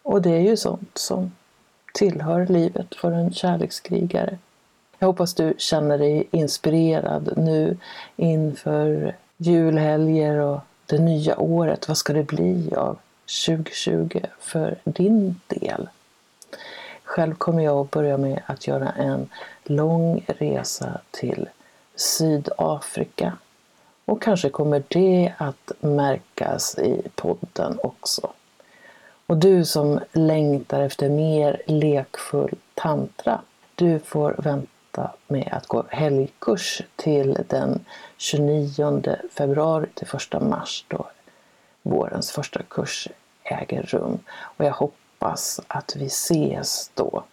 Och det är ju sånt som tillhör livet för en kärlekskrigare. Jag hoppas du känner dig inspirerad nu inför julhelger och det nya året. Vad ska det bli av 2020 för din del? Själv kommer jag att börja med att göra en lång resa till Sydafrika. Och kanske kommer det att märkas i podden också. Och du som längtar efter mer lekfull tantra, du får vänta med att gå helgkurs till den 29 februari till 1 mars då vårens första kurs äger rum. Och jag hoppas att vi ses då.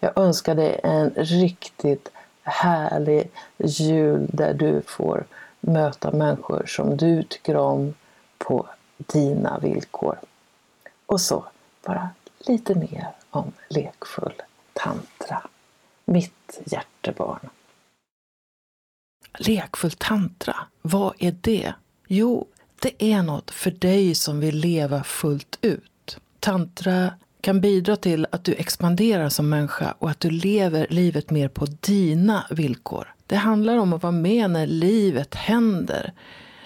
Jag önskar dig en riktigt härlig jul där du får möta människor som du tycker om på dina villkor. Och så bara lite mer om lekfull tantra. Mitt hjärtebarn. Lekfull tantra, vad är det? Jo, det är något för dig som vill leva fullt ut. Tantra kan bidra till att du expanderar som människa och att du lever livet mer på dina villkor. Det handlar om att vara med när livet händer.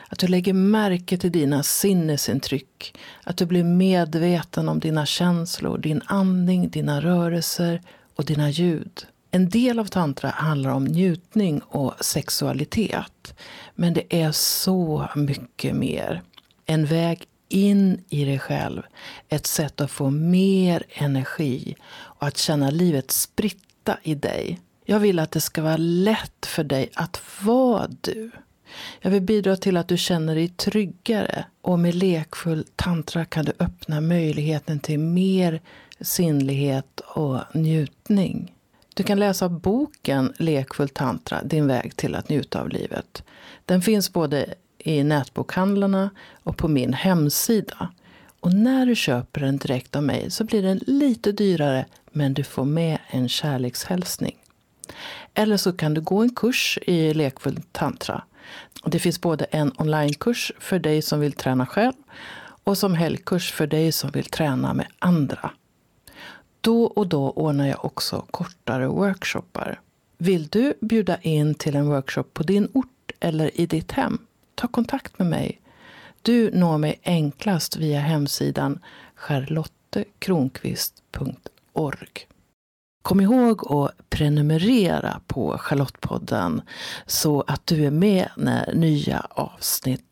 Att du lägger märke till dina sinnesintryck. Att du blir medveten om dina känslor, din andning, dina rörelser och dina ljud. En del av tantra handlar om njutning och sexualitet. Men det är så mycket mer. En väg in i dig själv. Ett sätt att få mer energi och att känna livet spritta i dig. Jag vill att det ska vara lätt för dig att vara du. Jag vill bidra till att du känner dig tryggare och med lekfull tantra kan du öppna möjligheten till mer sinnlighet och njutning. Du kan läsa boken Lekfull tantra, din väg till att njuta av livet. Den finns både i nätbokhandlarna och på min hemsida. Och när du köper den direkt av mig så blir den lite dyrare men du får med en kärlekshälsning. Eller så kan du gå en kurs i lekfull tantra. Det finns både en onlinekurs för dig som vill träna själv och som helgkurs för dig som vill träna med andra. Då och då ordnar jag också kortare workshoppar. Vill du bjuda in till en workshop på din ort eller i ditt hem? Ta kontakt med mig. Du når mig enklast via hemsidan charlottekronqvist.org. Kom ihåg att prenumerera på Charlottepodden så att du är med när nya avsnitt